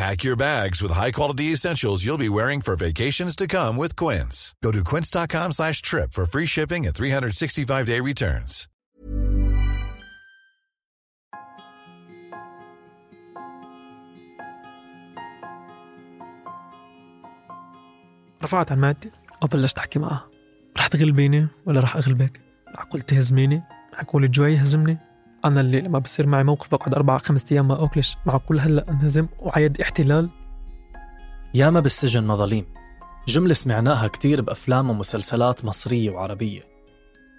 Pack your bags with high-quality essentials you'll be wearing for vacations to come with Quince. Go to quince.com slash trip for free shipping and 365-day returns. رفعت عن مادتي وبلشت أحكي معها رح تغلبيني ولا رح أغلبك؟ معقول تهزميني؟ معقول الجوع يهزمني؟ أنا اللي لما بصير معي موقف بقعد أربع خمسة أيام ما أكلش معقول هلأ أنهزم وعيد احتلال؟ ياما بالسجن مظاليم جملة سمعناها كتير بأفلام ومسلسلات مصرية وعربية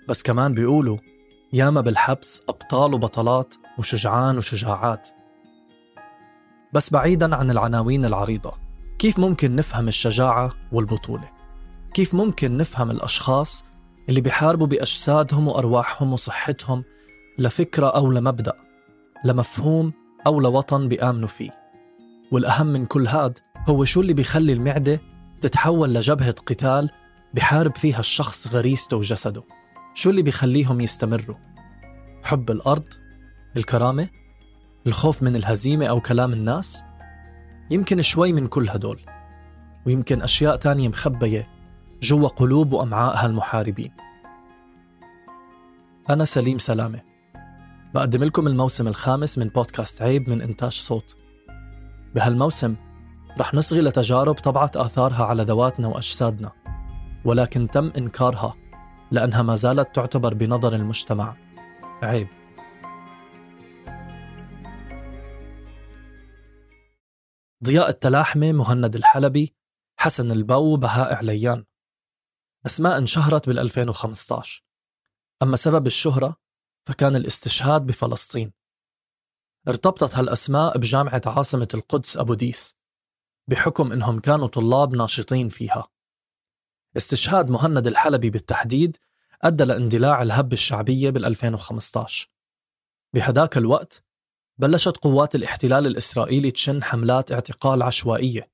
بس كمان بيقولوا ياما بالحبس أبطال وبطلات وشجعان وشجاعات بس بعيدا عن العناوين العريضة كيف ممكن نفهم الشجاعة والبطولة؟ كيف ممكن نفهم الأشخاص اللي بيحاربوا بأجسادهم وأرواحهم وصحتهم لفكرة أو لمبدأ لمفهوم أو لوطن بيآمنوا فيه. والأهم من كل هاد هو شو اللي بيخلي المعدة تتحول لجبهة قتال بحارب فيها الشخص غريزته وجسده. شو اللي بيخليهم يستمروا؟ حب الأرض؟ الكرامة؟ الخوف من الهزيمة أو كلام الناس؟ يمكن شوي من كل هدول. ويمكن أشياء تانية مخبية جوا قلوب وأمعاء هالمحاربين. أنا سليم سلامة. بقدم لكم الموسم الخامس من بودكاست عيب من إنتاج صوت. بهالموسم رح نصغي لتجارب طبعت آثارها على ذواتنا وأجسادنا ولكن تم إنكارها لأنها ما زالت تعتبر بنظر المجتمع. عيب. ضياء التلاحمة مهند الحلبي حسن البو بهاء عليان. أسماء انشهرت بال 2015 أما سبب الشهرة فكان الاستشهاد بفلسطين. ارتبطت هالأسماء بجامعة عاصمة القدس أبو ديس بحكم إنهم كانوا طلاب ناشطين فيها. استشهاد مهند الحلبي بالتحديد أدى لاندلاع الهبة الشعبية بال 2015 بهداك الوقت بلشت قوات الاحتلال الإسرائيلي تشن حملات اعتقال عشوائية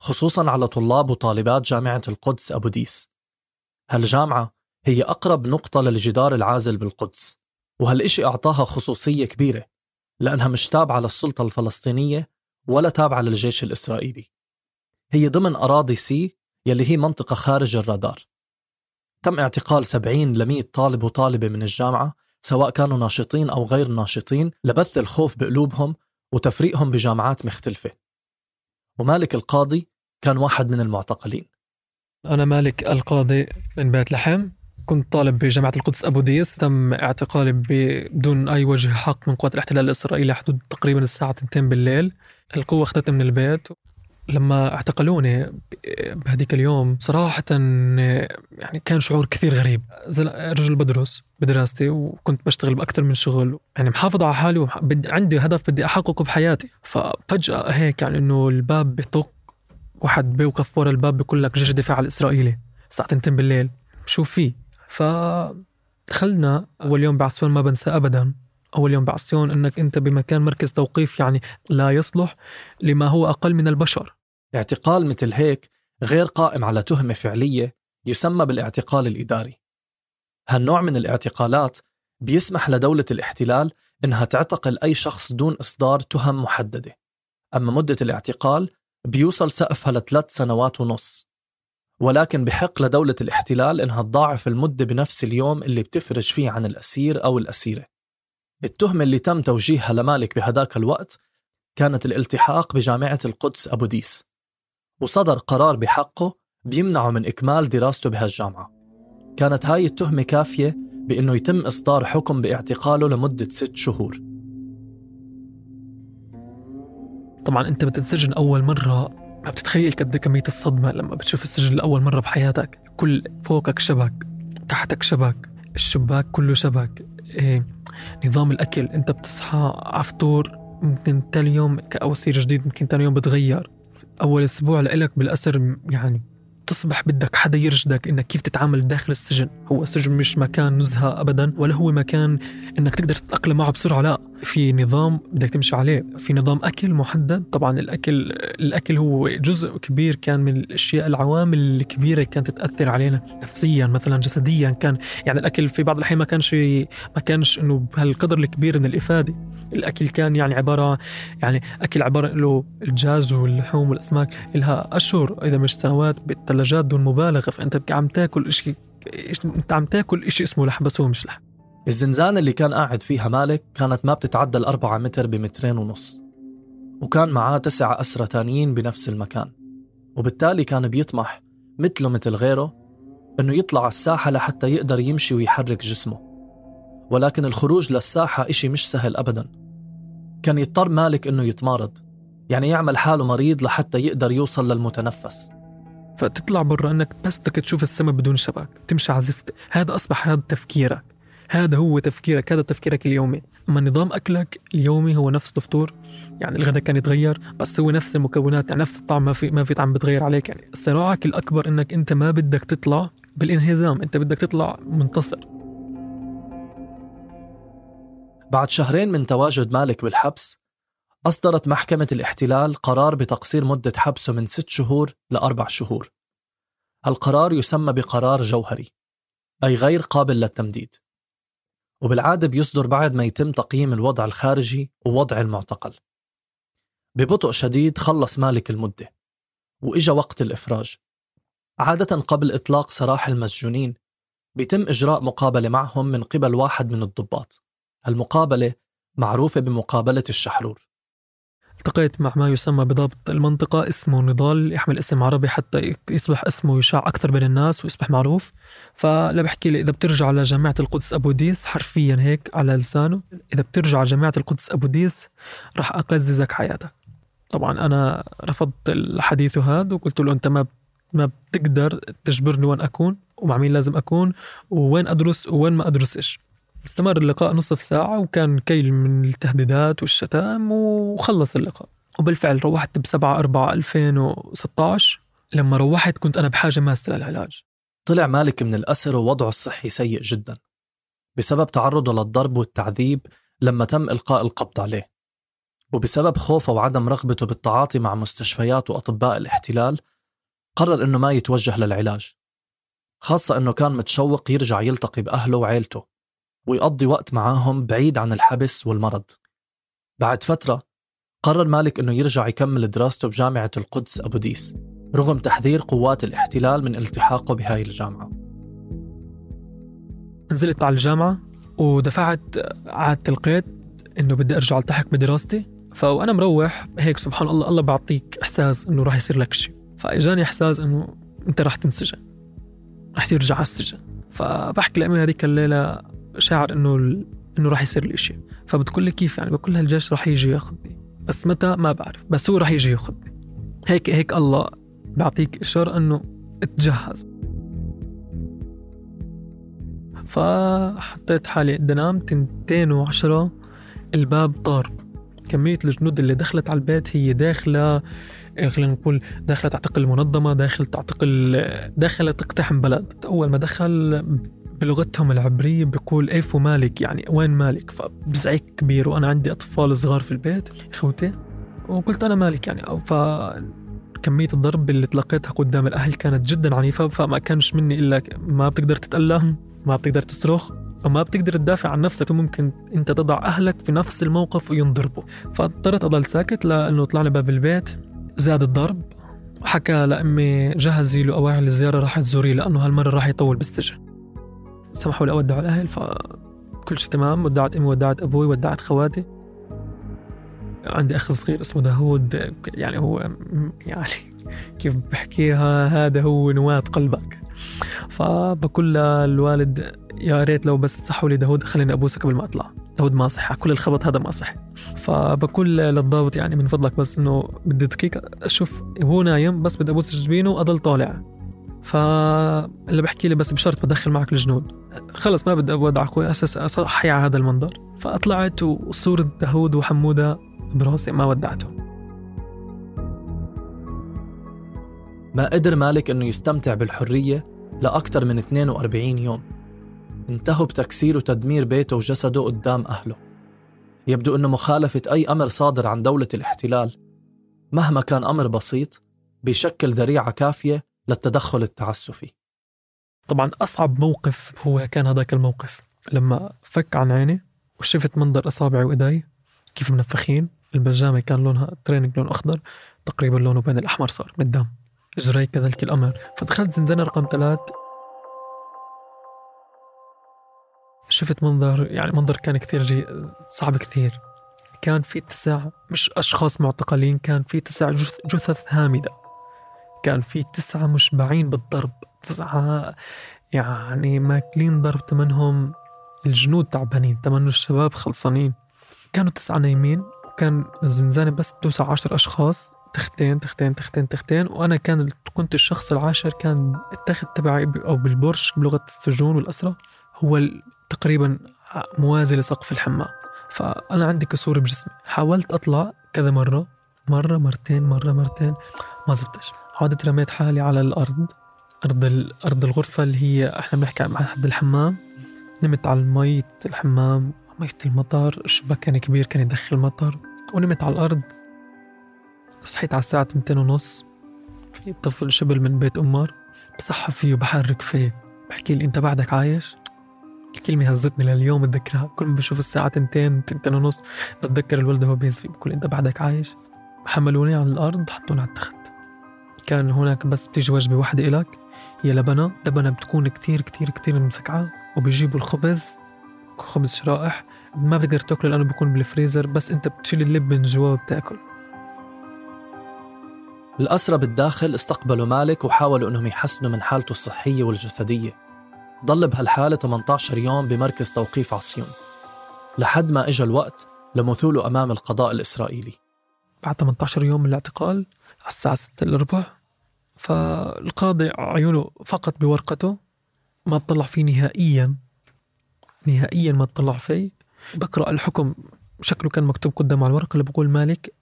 خصوصا على طلاب وطالبات جامعة القدس أبو ديس. هالجامعة هي أقرب نقطة للجدار العازل بالقدس. وهالإشي أعطاها خصوصية كبيرة لأنها مش تابعة للسلطة الفلسطينية ولا تابعة للجيش الإسرائيلي. هي ضمن أراضي C يلي هي منطقة خارج الرادار. تم اعتقال 70 ل 100 طالب وطالبة من الجامعة سواء كانوا ناشطين أو غير ناشطين لبث الخوف بقلوبهم وتفريقهم بجامعات مختلفة. ومالك القاضي كان واحد من المعتقلين. أنا مالك القاضي من بيت لحم. كنت طالب بجامعة القدس أبو ديس تم اعتقالي بدون أي وجه حق من قوات الاحتلال الإسرائيلي حدود تقريبا الساعة 2 بالليل. القوة أخذتني من البيت. لما اعتقلوني بهديك اليوم صراحة يعني كان شعور كثير غريب. رجل بدرس بدراستي وكنت بشتغل بأكثر من شغل. يعني محافظ على حالي وعندي هدف بدي أحققه بحياتي. ففجأة هيك يعني إنه الباب بطق واحد بيوقف ورا الباب بيقول لك جيش الدفاع الإسرائيلي. الساعة 2 بالليل. شو في؟ فدخلنا أول يوم بعسون ما بنسى أبدا. أول يوم بعسيون أنك أنت بمكان مركز توقيف يعني لا يصلح لما هو أقل من البشر. اعتقال مثل هيك غير قائم على تهمة فعلية يسمى بالاعتقال الإداري. هالنوع من الاعتقالات بيسمح لدولة الاحتلال إنها تعتقل أي شخص دون إصدار تهم محددة. أما مدة الاعتقال بيوصل سقفها لثلاث سنوات ونص. ولكن بحق لدولة الاحتلال إنها تضاعف المدة بنفس اليوم اللي بتفرج فيه عن الأسير أو الأسيرة. التهمة اللي تم توجيهها لمالك بهداك الوقت كانت الالتحاق بجامعة القدس أبو ديس وصدر قرار بحقه بيمنعه من إكمال دراسته بهالجامعة. كانت هاي التهمة كافية بأنه يتم إصدار حكم باعتقاله لمدة ست شهور. طبعا أنت بتنسجن أول مرة ما بتتخيل قد كمية الصدمة لما بتشوف السجن لأول مرة بحياتك؟ كل فوقك شبك تحتك شبك الشباك كله شبك إيه نظام الأكل أنت بتصحى عفطور ممكن تاني يوم أو سير جديد ممكن تاني يوم بتغير. أول أسبوع لإلك بالأسر يعني تصبح بدك حدا يرشدك إنك كيف تتعامل داخل السجن. هو السجن مش مكان نزهة ابدا ولا هو مكان إنك تقدر تتأقلم معه بسرعة لا. في نظام بدك تمشي عليه في نظام أكل محدد. طبعا الأكل الأكل هو جزء كبير كان من الأشياء العوامل الكبيرة كانت تاثر علينا نفسيا مثلا جسديا. كان يعني الأكل في بعض الأحيان ما كانش ما كانش إنه بهالقدر الكبير من الإفادة. الأكل كان يعني عبارة يعني أكل عبارة له الدجاج واللحوم والأسماك لها أشهر. إذا مش سنوات بالثلاجات دون مبالغة فأنت عم تاكل شيء أنت عم تاكل شيء اسمه لحم بس هو مش لحم. الزنزانة اللي كان قاعد فيها مالك كانت ما بتتعدى الأربعة متر بمترين ونص وكان معاه تسعة أسرى تانيين بنفس المكان وبالتالي كان بيطمح مثله مثل غيره أنه يطلع على الساحة لحتى يقدر يمشي ويحرك جسمه. ولكن الخروج للساحة إشي مش سهل أبدا. كان يضطر مالك أنه يتمارض يعني يعمل حاله مريض لحتى يقدر يوصل للمتنفس. فتطلع برا إنك بس بدك تشوف السماء بدون شبك تمشي على زفت هذا أصبح هذا تفكيرك. هذا هو تفكيرك هذا تفكيرك اليومي. أما نظام أكلك اليومي هو نفس الفطور يعني الغداء كان يتغير بس هو نفس المكونات يعني نفس الطعم ما في ما في طعم بتغير عليك يعني. صراعك الأكبر إنك أنت ما بدك تطلع بالإنهزام أنت بدك تطلع منتصر. بعد شهرين من تواجد مالك بالحبس أصدرت محكمة الاحتلال قرار بتقصير مدة حبسه من ست شهور لأربع شهور. القرار يسمى بقرار جوهري أي غير قابل للتمديد. وبالعادة بيصدر بعد ما يتم تقييم الوضع الخارجي ووضع المعتقل. ببطء شديد خلص مالك المدة وإجا وقت الإفراج. عادة قبل إطلاق سراح المسجونين بيتم إجراء مقابلة معهم من قبل واحد من الضباط. المقابلة معروفة بمقابلة الشحرور. التقيت مع ما يسمى بضابط المنطقة اسمه نضال يحمل اسم عربي حتى يصبح اسمه يشاع أكثر بين الناس ويصبح معروف. فلا بحكي لي إذا بترجع على جامعة القدس أبو ديس حرفيا هيك على لسانه إذا بترجع على جامعة القدس أبو ديس راح أقززك حياتك. طبعا أنا رفضت الحديث هذا وقلت له أنت ما ما بتقدر تجبرني وين أكون ومع مين لازم أكون ووين أدرس ووين ما أدرسش. استمر اللقاء نصف ساعة وكان كيل من التهديدات والشتائم وخلص اللقاء. وبالفعل روحت ب 7 4 2016 لما روحت كنت أنا بحاجة ماسة للعلاج. طلع مالك من الأسر ووضعه الصحي سيء جدا بسبب تعرضه للضرب والتعذيب لما تم إلقاء القبض عليه. وبسبب خوفه وعدم رغبته بالتعاطي مع مستشفيات وأطباء الاحتلال قرر أنه ما يتوجه للعلاج خاصة أنه كان متشوق يرجع يلتقي بأهله وعيلته. ويقضي وقت معاهم بعيد عن الحبس والمرض. بعد فترة قرر مالك أنه يرجع يكمل دراسته بجامعة القدس أبو ديس رغم تحذير قوات الاحتلال من التحاقه بهاي الجامعة. نزلت على الجامعة ودفعت عاد القيد إنه بدي أرجع ألتحق بدراستي. فأنا مروح هيك سبحان الله الله بيعطيك إحساس إنه راح يصير لك شيء. فإجاني إحساس إنه أنت راح تنسجن راح ترجع على السجن. فبحكي لأمي هذيك الليلة شاعر إنه إنه راح يصير شيء فبتقول لي كيف يعني؟ بقول لها الجيش راح يجي ياخذني. بس متى؟ ما بعرف. بس هو راح يجي ياخذني. هيك هيك الله بيعطيك إشارة إنه اتجهز. فحطيت حالي قد تنتين وعشرة. الباب طار. كمية الجنود اللي دخلت على البيت هي داخلة إيه، خلينا نقول داخلة تعتقل منظمة داخل تعتقل داخلة تقتحم بلد. أول ما دخل بلغتهم العبرية بيقول ايفو مالك؟ يعني وين مالك؟ فبزعيك كبير وأنا عندي أطفال صغار في البيت إخوتي وقلت أنا مالك يعني. ف كمية الضرب اللي تلقيتها قدام الأهل كانت جدا عنيفة فما كانش مني إلا ما بتقدر تتألم ما بتقدر تصرخ وما بتقدر تدافع عن نفسك ممكن أنت تضع أهلك في نفس الموقف وينضربوا. فاضطريت أضل ساكت لأنه طلع لي باب البيت زاد الضرب حكى لأمي جهزي له اواعي الزيارة راح تزوريه لأنه هالمرة راح يطول بالسجن. سمحوا لي أودع الأهل فكل شيء تمام. ودعت أمي ودعت أبوي ودعت خواتي. عندي أخ صغير اسمه داوود يعني هو يعني كيف بحكيها هذا هو نواة قلبك. فبقول للوالد يا ريت لو بس تصحوا لي داود خليني أبوسك قبل ما أطلع. داود ما صح كل الخبط هذا ما صح فبقول للضابط يعني من فضلك بس إنه بدي دقيقة أشوف هو نايم بس بدي أبوس جبينه وأضل طالع. فاللي بحكي لي بس بشرط بدخل معك الجنود. خلص ما بدي اودع أخوي أساس أصحي على هذا المنظر. فطلعت وصورة داود وحمودة براسي ما ودعته. ما قدر مالك إنه يستمتع بالحرية لأكثر من 42 يوم. انتهوا بتكسير وتدمير بيته وجسده قدام أهله. يبدو أنه مخالفة أي أمر صادر عن دولة الاحتلال. مهما كان أمر بسيط بيشكل ذريعة كافية للتدخل التعسفي. طبعا أصعب موقف هو كان هذاك الموقف. لما فك عن عيني وشفت منظر أصابعي وإيدي كيف منفخين البجامة كان لونها training لون أخضر تقريبا لونه بين الأحمر صار من الدم إجري كذلك الأمر. فدخلت زنزانة رقم ثلاث شفت منظر يعني منظر كان كثير جي صعب كثير. كان في تسع مش أشخاص معتقلين كان في تسع جثث هامدة. كان في تسعة مشبعين بالضرب. تسعة يعني ماكلين ضرب تمنهم الجنود تعبانين تمنوا الشباب خلصانين. كانوا تسعة نايمين وكان الزنزانة بس توسع عشر أشخاص. تختين تختين تختين تختين. وأنا كان كنت الشخص العاشر كان التخت تبعي أو بالبرش بلغة السجون والأسرة. هو تقريبا موازي لسقف الحمام. فأنا عندي كسور بجسمي. حاولت أطلع كذا مرة مرة مرتين مرة مرتين. ما زبطش. عادت رميت حالي على الأرض أرض أرض الغرفة اللي هي إحنا بنحكي عن حد الحمام. نمت على المية الحمام مية المطر الشباك كان كبير كان يدخل مطر ونمت على الأرض. صحيت على الساعة تنتين ونص. في طفل شبل من بيت أمار بصحى فيه وبحرك فيه. بحكي لي أنت بعدك عايش؟ الكلمة هزتني لليوم بتذكرها كل ما بشوف الساعة تنتين تنتين ونص بتذكر الولد وهو بيزفي بقول أنت بعدك عايش؟ حملوني على الأرض حطوني على التخت. كان هناك بس بتيجي وجبة واحدة إلك. هي لبنة لبنة بتكون كتير كتير كتير مسكعة وبيجيبوا الخبز خبز شرائح. ما بتقدر تأكله لأنه بيكون بالفريزر بس أنت بتشيل اللب من جوا وبتأكل. الأسرى بالداخل استقبلوا مالك وحاولوا أنهم يحسنوا من حالته الصحية والجسدية. ضل بهالحالة 18 يوم بمركز توقيف عصيون. لحد ما إجا الوقت لمثوله أمام القضاء الإسرائيلي. بعد 18 يوم من الاعتقال الساعة 6 إلا ربع فالقاضي عيونه فقط بورقته ما اطلع فيه نهائيا. نهائيا ما اطلع فيه. بقرأ الحكم شكله كان مكتوب قدامه على الورقة اللي بقول مالك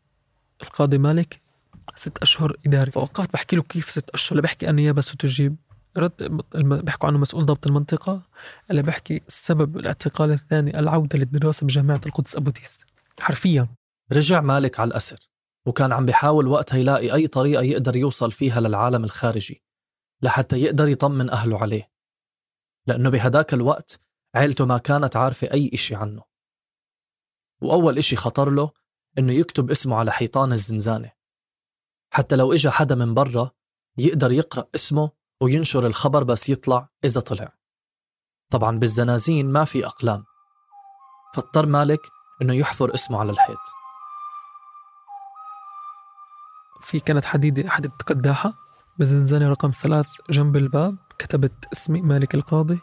القاضي مالك ست أشهر إداري. فوقفت بحكي له كيف ست أشهر اللي بحكي النيابة ستجيب رد بيحكوا عنه مسؤول ضبط المنطقة اللي بحكي سبب الاعتقال الثاني العودة للدراسة بجامعة القدس أبو ديس حرفيا. رجع مالك على الأسر. وكان عم بيحاول وقتها يلاقي أي طريقة يقدر يوصل فيها للعالم الخارجي لحتى يقدر يطمن أهله عليه. لأنه بهداك الوقت عيلته ما كانت عارفة أي إشي عنه. وأول إشي خطر له إنه يكتب اسمه على حيطان الزنزانة. حتى لو إجا حدا من برا يقدر يقرأ اسمه وينشر الخبر بس يطلع إذا طلع. طبعا بالزنازين ما في أقلام. فاضطر مالك إنه يحفر اسمه على الحيط. في كانت حديدة حديدة قداحة بزنزانة رقم ثلاث جنب الباب كتبت اسمي مالك القاضي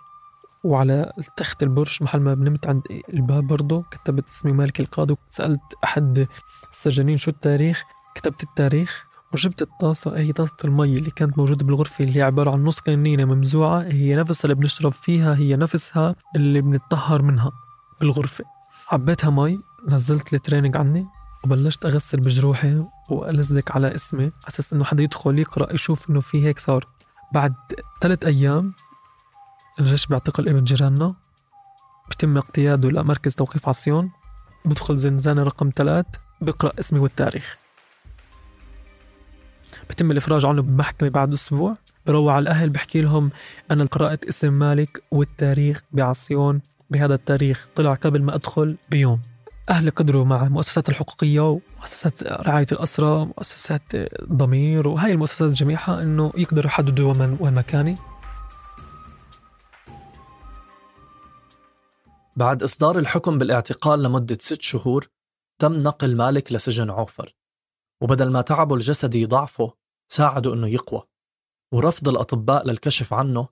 وعلى تخت البرج محل ما بنمت عند الباب برضه كتبت اسمي مالك القاضي سألت أحد السجانين شو التاريخ كتبت التاريخ وجبت الطاسة هي طاسة المي اللي كانت موجودة بالغرفة اللي هي عبارة عن نص كنينة ممزوعة هي نفسها اللي بنشرب فيها هي نفسها اللي بنتطهر منها بالغرفة. عبيتها مي نزلت ال training عني وبلشت أغسل بجروحي وألزق على اسمي على أساس إنه حدا يدخل يقرأ يشوف إنه في هيك صار. بعد ثلاث أيام الجيش بيعتقل إبن جيراننا بتم اقتياده لمركز توقيف عصيون بدخل زنزانة رقم ثلاث بقرأ اسمي والتاريخ. بتم الإفراج عنه بمحكمة بعد أسبوع بروع على الأهل بحكي لهم أنا قرأت اسم مالك والتاريخ بعصيون بهذا التاريخ طلع قبل ما أدخل بيوم. أهلي قدروا مع المؤسسات الحقوقية ومؤسسات رعاية الأسرة ومؤسسات ضمير وهاي المؤسسات جميعها أنه يقدروا يحددوا وين وين مكاني. بعد إصدار الحكم بالاعتقال لمدة ست شهور تم نقل مالك لسجن عوفر. وبدل ما تعبه الجسدي يضعفه ساعده إنه يقوى. ورفض الأطباء للكشف عنه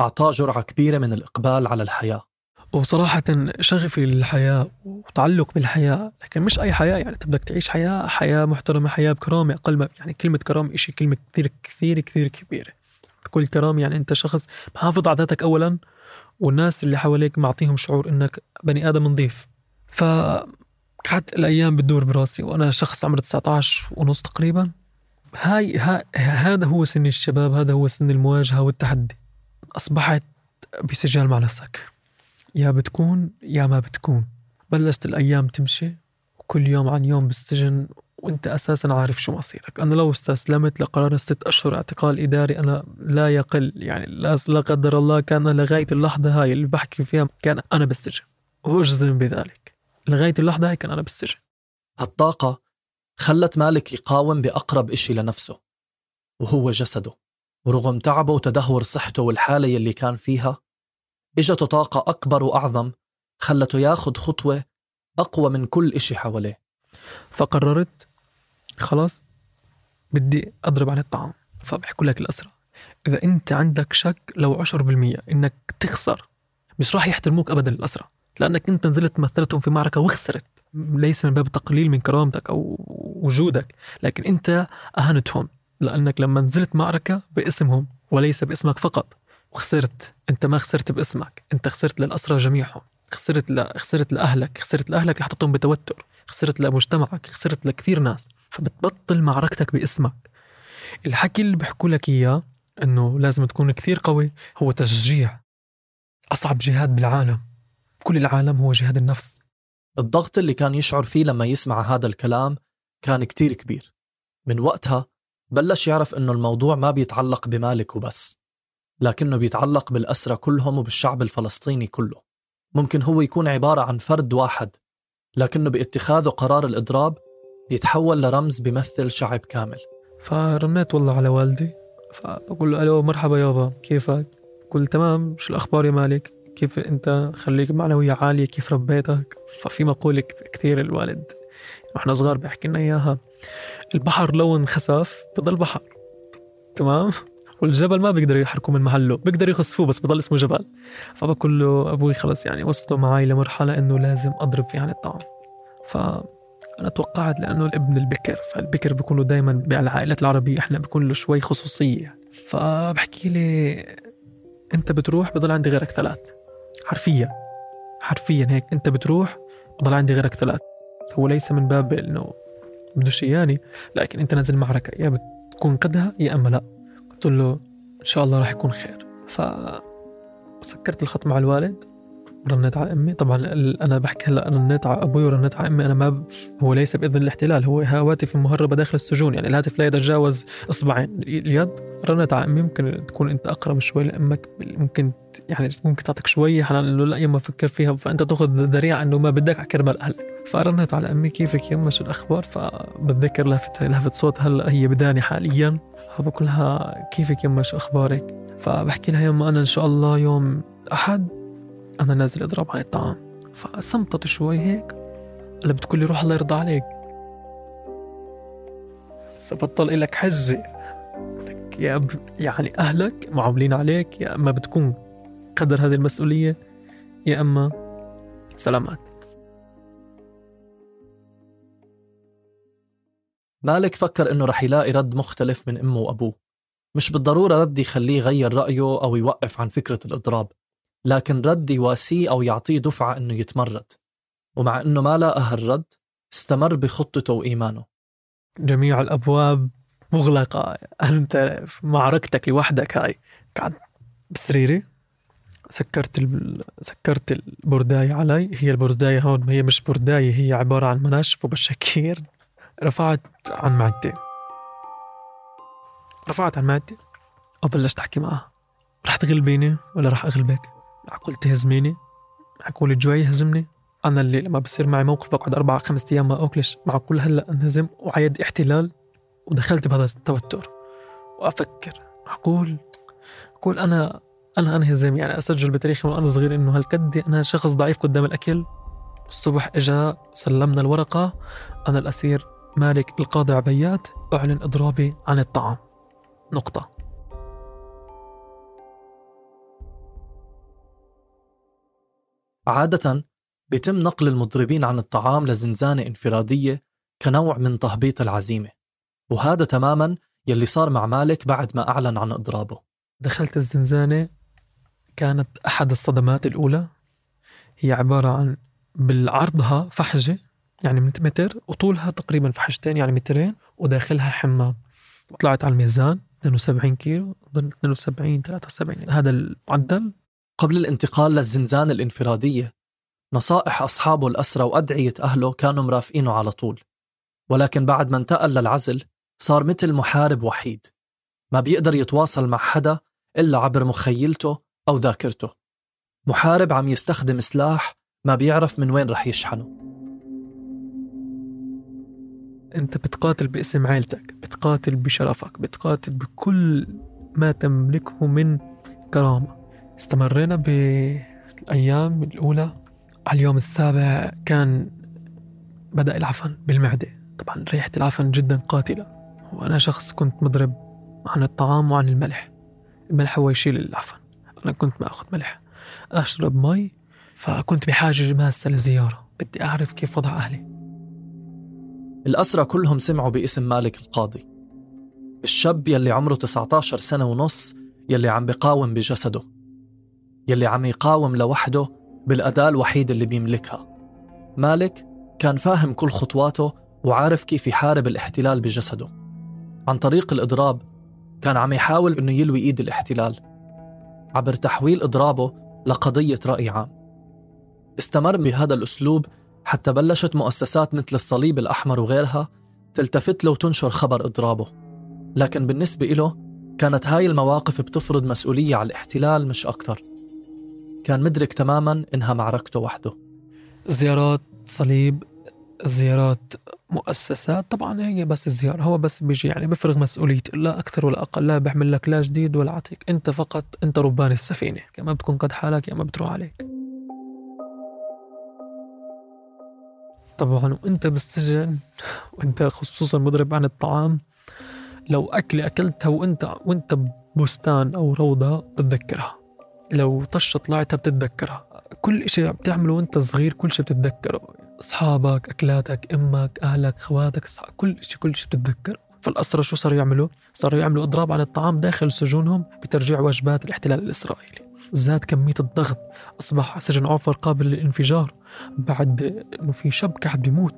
أعطاه جرعة كبيرة من الإقبال على الحياة. وصراحة شغفي للحياة وتعلق بالحياة لكن مش أي حياة يعني تبدك تعيش حياة حياة محترمة حياة بكرامة أقل ما يعني كلمة كرامة إشي كلمة كثير كثير كثير كبيرة. تقول كرامة يعني أنت شخص محافظ على ذاتك أولا والناس اللي حواليك معطيهم شعور إنك بني آدم نظيف. ف قعدت الأيام بتدور براسي وأنا شخص عمري 19 ونص تقريبا. هاي ها هذا هو سن الشباب هذا هو سن المواجهة والتحدي. أصبحت بسجال مع نفسك. يا بتكون يا ما بتكون. بلشت الأيام تمشي وكل يوم عن يوم بالسجن وأنت أساسا عارف شو مصيرك. أنا لو استسلمت لقرار ست أشهر اعتقال إداري أنا لا يقل يعني لا قدر الله كان لغاية اللحظة هاي اللي بحكي فيها كان أنا بالسجن. وأجزم بذلك. لغاية اللحظة هاي كان أنا بالسجن. هالطاقه خلت مالك يقاوم بأقرب إشي لنفسه وهو جسده. ورغم تعبه وتدهور صحته والحالة يلي كان فيها اجته طاقة أكبر وأعظم خلته ياخد خطوة أقوى من كل إشي حواليه. فقررت خلاص بدي أضرب عن الطعام فبحكوا لك الأسرة. إذا أنت عندك شك لو عشر بالمية إنك تخسر مش راح يحترموك أبدا الأسرة لأنك أنت نزلت مثلتهم في معركة وخسرت. ليس من باب التقليل من كرامتك أو وجودك لكن أنت أهنتهم لأنك لما نزلت معركة باسمهم وليس باسمك فقط. وخسرت. انت ما خسرت باسمك. انت خسرت للأسرى جميعهم. خسرت ل... خسرت لأهلك. خسرت لأهلك اللي بتوتر. خسرت لمجتمعك. خسرت لكثير ناس. فبتبطل معركتك باسمك. الحكي اللي بحكوا لك إياه إنه لازم تكون كثير قوي هو تشجيع. أصعب جهاد بالعالم. كل العالم هو جهاد النفس. الضغط اللي كان يشعر فيه لما يسمع هذا الكلام كان كتير كبير. من وقتها بلش يعرف إنه الموضوع ما بيتعلق بمالك وبس. لكنه بيتعلق بالأسرى كلهم وبالشعب الفلسطيني كله ممكن هو يكون عبارة عن فرد واحد لكنه باتخاذه قرار الإضراب بيتحول لرمز بيمثل شعب كامل فرنيت والله على والدي فبقول له ألو مرحبا يابا كيفك؟ قل تمام شو الأخبار يا مالك؟ كيف أنت خليك معنوية عالية كيف ربيتك؟ ففي مقولة كثير الوالد وإحنا صغار بيحكي لنا إياها البحر لو انخسف بضل بحر تمام؟ والجبل ما بيقدر يحركه من محله بيقدر يخسفوه بس بضل اسمه جبل. فبقول له أبوي خلص يعني وصلوا معي لمرحلة إنه لازم أضرب فيه عن الطعام. ف أنا توقعت لأنه الابن البكر فالبكر بيكونوا دائما بالعائلات العربية إحنا بيكون له شوي خصوصية. فبحكي لي أنت بتروح بضل عندي غيرك ثلاث. حرفيا حرفيا هيك. أنت بتروح بضل عندي غيرك ثلاث. هو ليس من باب إنه بدوش إياني لكن أنت نازل معركة يا بتكون قدها يا أما لا. قلت له إن شاء الله راح يكون خير. فسكرت الخط مع الوالد رنيت على أمي. طبعا أنا بحكي هلا رنيت على أبوي ورنيت على أمي. أنا ما ب... هو ليس بإذن الاحتلال هو هواتف مهربة داخل السجون. يعني الهاتف لا يتجاوز إصبعين. اليد رنيت على أمي. ممكن تكون أنت أقرب شوي لأمك ممكن يعني ممكن تعطيك شوية حنان إنه لا يما فكر فيها فأنت تأخذ ذريعة إنه ما بدك على كرمال أهلك. فرنيت على أمي كيفك يما شو الأخبار؟ فبتذكر لفت لفت صوت هلا هي بداني حاليا. فبقول لها كيفك يما شو أخبارك؟ فبحكي لها يما أنا إن شاء الله يوم أحد أنا نازل أضرب عن الطعام. فصمتت شوي هيك قال بتقول لي روح الله يرضى عليك. بطل لك حجه يا ب... يعني أهلك معاملين عليك يا أما بتكون قدر هذه المسؤولية يا أما سلامات. مالك فكر إنه رح يلاقي رد مختلف من أمه وأبوه. مش بالضرورة رد يخليه يغير رأيه أو يوقف عن فكرة الإضراب لكن رد يواسيه أو يعطيه دفعة إنه يتمرد. ومع إنه ما لاقى هالرد استمر بخطته وإيمانه. جميع الأبواب مغلقة. أنت معركتك لوحدك هاي قعدت بسريري سكرت ال... سكرت البرداية علي. هي البرداية هون هي مش برداية هي عبارة عن مناشف وبشاكير رفعت عن معدتي رفعت عن معدتي وبلشت أحكي معها. رح تغلبيني ولا رح أغلبك؟ معقول تهزميني. معقول جوي يهزمني. أنا اللي لما بصير معي موقف بقعد أربع خمسة أيام ما أكلش. معقول هلأ أنهزم وعيد احتلال ودخلت بهذا التوتر. وأفكر. معقول أقول أنا أنا أنهزم. يعني أسجل بتاريخي وأنا صغير إنه هالقد أنا شخص ضعيف قدام الأكل. الصبح إجا سلمنا الورقة. أنا الأسير مالك القاضي عبيات أعلن إضرابي عن الطعام. نقطة. عادة بيتم نقل المضربين عن الطعام لزنزانة انفرادية كنوع من تهبيط العزيمة وهذا تماما يلي صار مع مالك بعد ما أعلن عن إضرابه. دخلت الزنزانة كانت أحد الصدمات الأولى. هي عبارة عن بالعرضها فحجة يعني من متر وطولها تقريبا فحشتين يعني مترين وداخلها حمام طلعت على الميزان 72 كيلو ضل 72 73 هذا المعدل. قبل الانتقال للزنزانة الانفرادية نصائح أصحابه الأسرى وأدعية أهله كانوا مرافقينه على طول. ولكن بعد ما انتقل للعزل صار مثل محارب وحيد. ما بيقدر يتواصل مع حدا إلا عبر مخيلته أو ذاكرته. محارب عم يستخدم سلاح ما بيعرف من وين رح يشحنه. أنت بتقاتل باسم عيلتك بتقاتل بشرفك بتقاتل بكل ما تملكه من كرامة. استمرينا بالأيام الأولى. على اليوم السابع كان بدأ العفن بالمعدة. طبعا ريحة العفن جدا قاتلة. وأنا شخص كنت مضرب عن الطعام وعن الملح. الملح هو يشيل العفن. أنا كنت ما أخذ ملح أشرب مي فكنت بحاجة ماسة لزيارة بدي أعرف كيف وضع أهلي. الأسرى كلهم سمعوا باسم مالك القاضي. الشاب يلي عمره 19 سنة ونص يلي عم بقاوم بجسده. يلي عم يقاوم لوحده بالأداة الوحيدة اللي بيملكها. مالك كان فاهم كل خطواته وعارف كيف يحارب الاحتلال بجسده. عن طريق الإضراب كان عم يحاول أنه يلوي إيد الاحتلال. عبر تحويل إضرابه لقضية رأي عام. استمر بهذا الأسلوب حتى بلشت مؤسسات مثل الصليب الأحمر وغيرها تلتفت له وتنشر خبر إضرابه. لكن بالنسبة له كانت هاي المواقف بتفرض مسؤولية على الاحتلال مش أكتر. كان مدرك تماما إنها معركته وحده. زيارات صليب زيارات مؤسسات طبعا هي بس الزيارة هو بس بيجي يعني بفرغ مسؤوليته لا أكثر ولا أقل لا بيعمل لك لا جديد ولا عتيق أنت فقط أنت ربان السفينة يا ما بتكون قد حالك يا ما بتروح عليك. طبعا وإنت بالسجن وإنت خصوصا مضرب عن الطعام. لو أكلة أكلتها وإنت وإنت ببستان أو روضة بتتذكرها لو طشة طلعتها بتتذكرها. كل إشي بتعمله وإنت صغير كل شيء بتتذكره. أصحابك أكلاتك أمك أهلك خواتك كل شيء كل شيء بتتذكره. فالأسرى شو صاروا يعملوا؟ صاروا يعملوا إضراب عن الطعام داخل سجونهم بترجيع وجبات الاحتلال الإسرائيلي. زاد كمية الضغط أصبح سجن عوفر قابل للانفجار. بعد إنه في شاب قاعد بيموت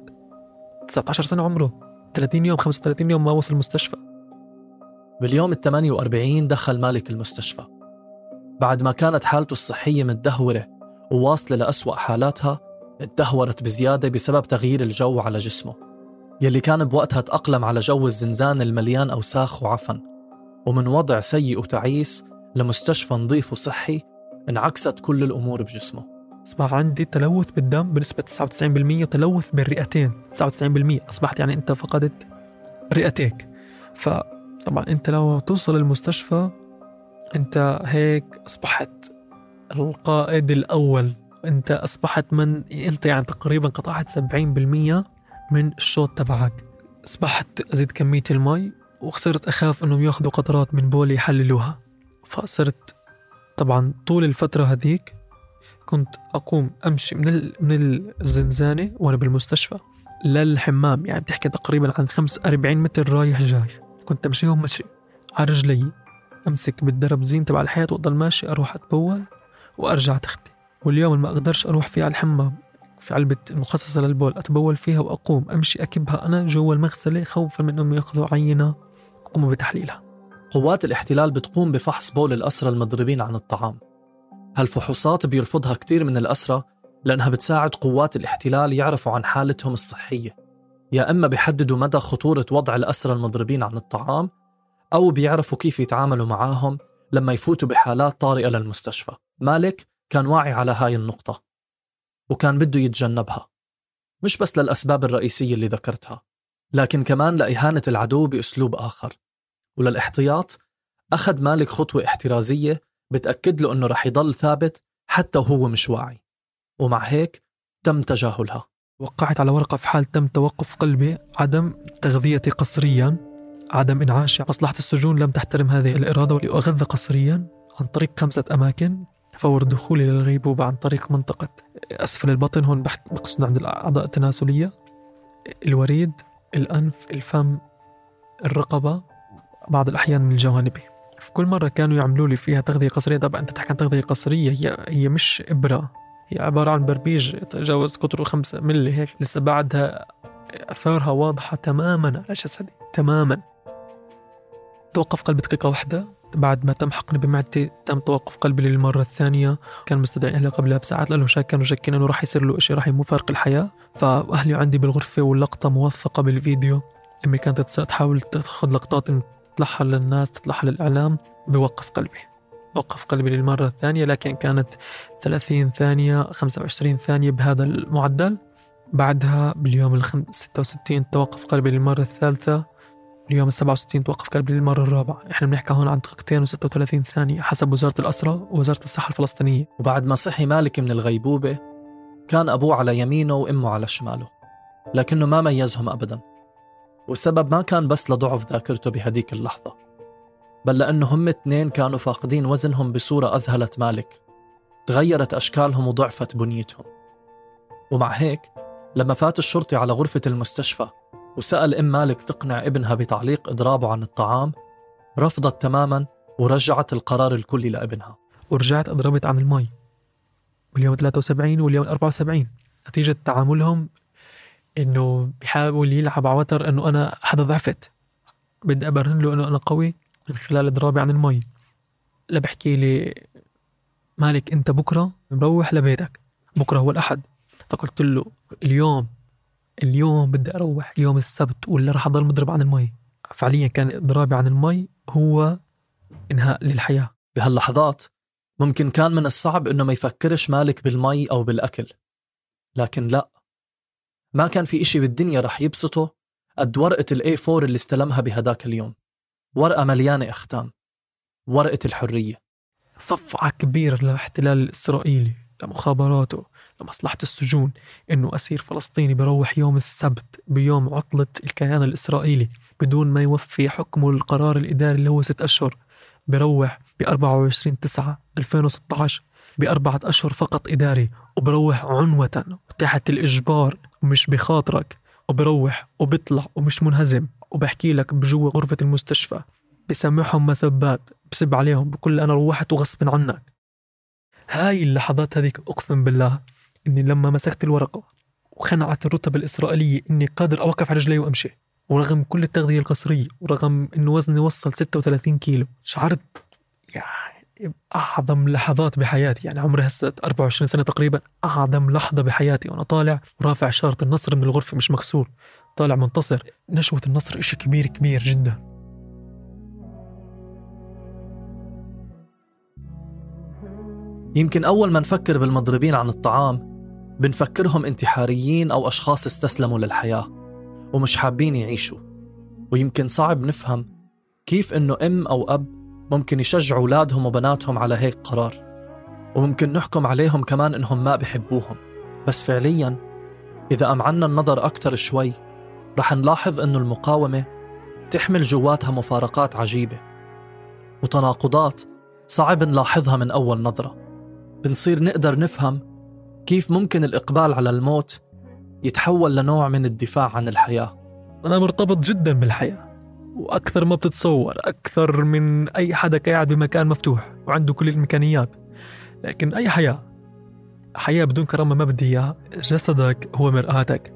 19 سنة عمره 30 يوم 35 يوم ما وصل المستشفى. باليوم ال 48 دخل مالك المستشفى. بعد ما كانت حالته الصحية متدهورة وواصلة لأسوأ حالاتها اتدهورت بزيادة بسبب تغيير الجو على جسمه يلي كان بوقتها تأقلم على جو الزنزان المليان أوساخ وعفن. ومن وضع سيء وتعيس لمستشفى نظيف وصحي انعكست كل الأمور بجسمه. أصبح عندي تلوث بالدم بنسبة 99% وتلوث بالرئتين. 99% أصبحت يعني أنت فقدت رئتيك. فطبعا أنت لو توصل المستشفى أنت هيك أصبحت القائد الأول. أنت أصبحت من أنت يعني تقريبا قطعت 70% من الشوط تبعك. أصبحت أزيد كمية المي وصرت أخاف أنهم يأخذوا قطرات من بولي يحللوها. فصرت. طبعا طول الفترة هذيك كنت أقوم أمشي من من الزنزانة وأنا بالمستشفى للحمام. يعني بتحكي تقريبا عن 45 متر رايح جاي. كنت أمشيهم مشي. على رجلي أمسك بالدرب زين تبع الحياة وأضل ماشي أروح أتبول وأرجع تختي. واليوم ما أقدرش أروح فيه على الحمام في علبة مخصصة للبول أتبول فيها وأقوم أمشي أكبها أنا جوا المغسلة خوفا من أنهم يأخذوا عينة ويقوموا بتحليلها. قوات الاحتلال بتقوم بفحص بول الأسرى المضربين عن الطعام. هالفحوصات بيرفضها كتير من الأسرى لأنها بتساعد قوات الاحتلال يعرفوا عن حالتهم الصحية. يا إما بيحددوا مدى خطورة وضع الأسرى المضربين عن الطعام أو بيعرفوا كيف يتعاملوا معاهم لما يفوتوا بحالات طارئة للمستشفى. مالك كان واعي على هاي النقطة وكان بده يتجنبها. مش بس للأسباب الرئيسية اللي ذكرتها لكن كمان لإهانة العدو بأسلوب آخر. وللاحتياط أخذ مالك خطوة احترازية بتأكد له أنه رح يضل ثابت حتى وهو مش واعي. ومع هيك تم تجاهلها. وقعت على ورقة في حال تم توقف قلبي عدم تغذيتي قسريا عدم إنعاش مصلحة السجون لم تحترم هذه الإرادة ولأغذى قسريا عن طريق خمسة أماكن. فور دخولي للغيبوبة عن طريق منطقة أسفل البطن هون بقصد عند الأعضاء التناسلية. الوريد الأنف الفم الرقبة. بعض الأحيان من الجوانب. في كل مرة كانوا يعملوا لي فيها تغذية قصرية طبعا أنت تحكي عن تغذية قصرية هي هي مش إبرة. هي عبارة عن بربيج يتجاوز قطره خمسة ملي هيك. لسه بعدها أثارها واضحة تماما على جسدي تماما. توقف قلبي دقيقة واحدة. بعد ما تم حقني بمعدتي تم توقف قلبي للمرة الثانية. كان مستدعي أهلي قبلها بساعات لأنه شاك كانوا شاكين أنه راح يصير له شيء راح يفارق الحياة. فأهلي عندي بالغرفة واللقطة موثقة بالفيديو. أمي كانت تحاول تاخذ لقطات تطلعها للناس تطلعها للإعلام بوقف قلبي. وقف قلبي للمرة الثانية لكن كانت 30 ثانية 25 ثانية بهذا المعدل. بعدها باليوم ال 66 توقف قلبي للمرة الثالثة اليوم ال 67 توقف قلبي للمرة الرابعة. إحنا بنحكي هون عن دقيقتين و36 ثانية حسب وزارة الأسرة ووزارة الصحة الفلسطينية. وبعد ما صحي مالك من الغيبوبة كان أبوه على يمينه وأمه على شماله لكنه ما ميزهم أبدا. والسبب ما كان بس لضعف ذاكرته بهديك اللحظة بل لأنه هم اثنين كانوا فاقدين وزنهم بصورة أذهلت مالك تغيرت أشكالهم وضعفت بنيتهم. ومع هيك لما فات الشرطي على غرفة المستشفى وسأل أم مالك تقنع ابنها بتعليق إضرابه عن الطعام رفضت تماما ورجعت القرار الكلي لابنها. ورجعت أضربت عن المي. باليوم 73 واليوم 74 نتيجة تعاملهم إنه بيحاول يلعب على وتر إنه أنا حدا ضعفت. بدي أبرهن له إنه أنا قوي من خلال إضرابي عن المي. لا بحكي لي مالك أنت بكرة؟ مروح لبيتك. بكرة هو الأحد. فقلت له اليوم اليوم بدي أروح يوم السبت ولا راح أضل مضرب عن المي. فعليا كان إضرابي عن المي هو إنهاء للحياة. بهاللحظات ممكن كان من الصعب إنه ما يفكرش مالك بالمي أو بالأكل. لكن لا. ما كان في إشي بالدنيا رح يبسطه؟ قد ورقة الاي 4 اللي استلمها بهداك اليوم. ورقة مليانة أختام. ورقة الحرية. صفعة كبيرة للاحتلال الإسرائيلي لمخابراته لمصلحة السجون إنه أسير فلسطيني بروح يوم السبت بيوم عطلة الكيان الإسرائيلي بدون ما يوفي حكمه القرار الإداري اللي هو ست أشهر. بروح ب 24 9 2016 بأربعة أشهر فقط إداري وبروح عنوة وتحت الإجبار ومش بخاطرك وبروح وبطلع ومش منهزم وبحكي لك بجوا غرفة المستشفى بسمعهم مسبات بسب عليهم بقول أنا روحت وغصب عنك. هاي اللحظات هذيك أقسم بالله إني لما مسكت الورقة وخنعت الرتب الإسرائيلية إني قادر أوقف على رجلي وأمشي. ورغم كل التغذية القصرية ورغم إنه وزني وصل 36 كيلو شعرت يعني أعظم لحظات بحياتي يعني عمري هسه 24 سنة تقريبا أعظم لحظة بحياتي. وأنا طالع ورافع شارة النصر من الغرفة مش مكسور طالع منتصر. نشوة النصر إشي كبير كبير جدا. يمكن أول ما نفكر بالمضربين عن الطعام بنفكرهم انتحاريين أو أشخاص استسلموا للحياة ومش حابين يعيشوا. ويمكن صعب نفهم كيف إنه أم أو أب ممكن يشجعوا أولادهم وبناتهم على هيك قرار وممكن نحكم عليهم كمان إنهم ما بحبوهم. بس فعليا إذا أمعنا النظر أكتر شوي رح نلاحظ إنه المقاومة تحمل جواتها مفارقات عجيبة وتناقضات صعب نلاحظها من أول نظرة. بنصير نقدر نفهم كيف ممكن الإقبال على الموت يتحول لنوع من الدفاع عن الحياة. أنا مرتبط جدا بالحياة. وأكثر ما بتتصور أكثر من أي حدا قاعد بمكان مفتوح وعنده كل الإمكانيات. لكن أي حياة؟ حياة بدون كرامة ما بدي إياها. جسدك هو مرآتك.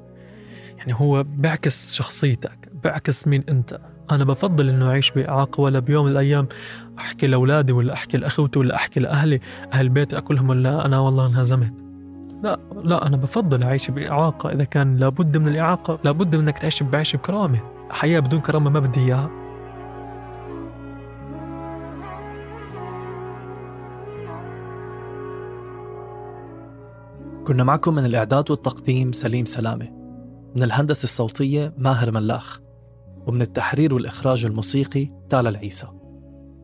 يعني هو بيعكس شخصيتك بيعكس مين أنت. أنا بفضل إنه أعيش بإعاقة ولا بيوم من الأيام أحكي لأولادي ولا أحكي لأخوتي ولا أحكي لأهلي أهل بيتي أقول ولا أنا والله انهزمت. لا لا أنا بفضل أعيش بإعاقة. إذا كان لابد من الإعاقة لابد من إنك تعيش بعيش بكرامة. حياة بدون كرامة ما بدي إياها. كنا معكم من الإعداد والتقديم سليم سلامة. من الهندسة الصوتية ماهر ملاخ. ومن التحرير والإخراج الموسيقي تالا العيسى.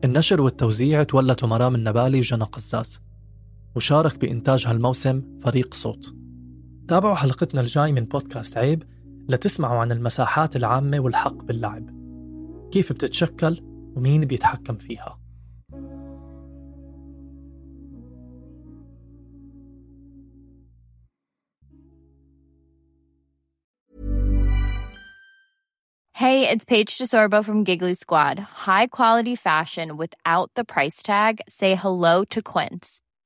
النشر والتوزيع تولته مرام النبالي وجنى قزاز. وشارك بإنتاج هالموسم فريق صوت تابعوا حلقتنا الجاي من بودكاست عيب لتسمعوا عن المساحات العامة والحق باللعب كيف بتتشكل ومين بيتحكم فيها Hey, it's Paige DeSorbo from Giggly Squad. High quality fashion without the price tag. Say hello to Quince.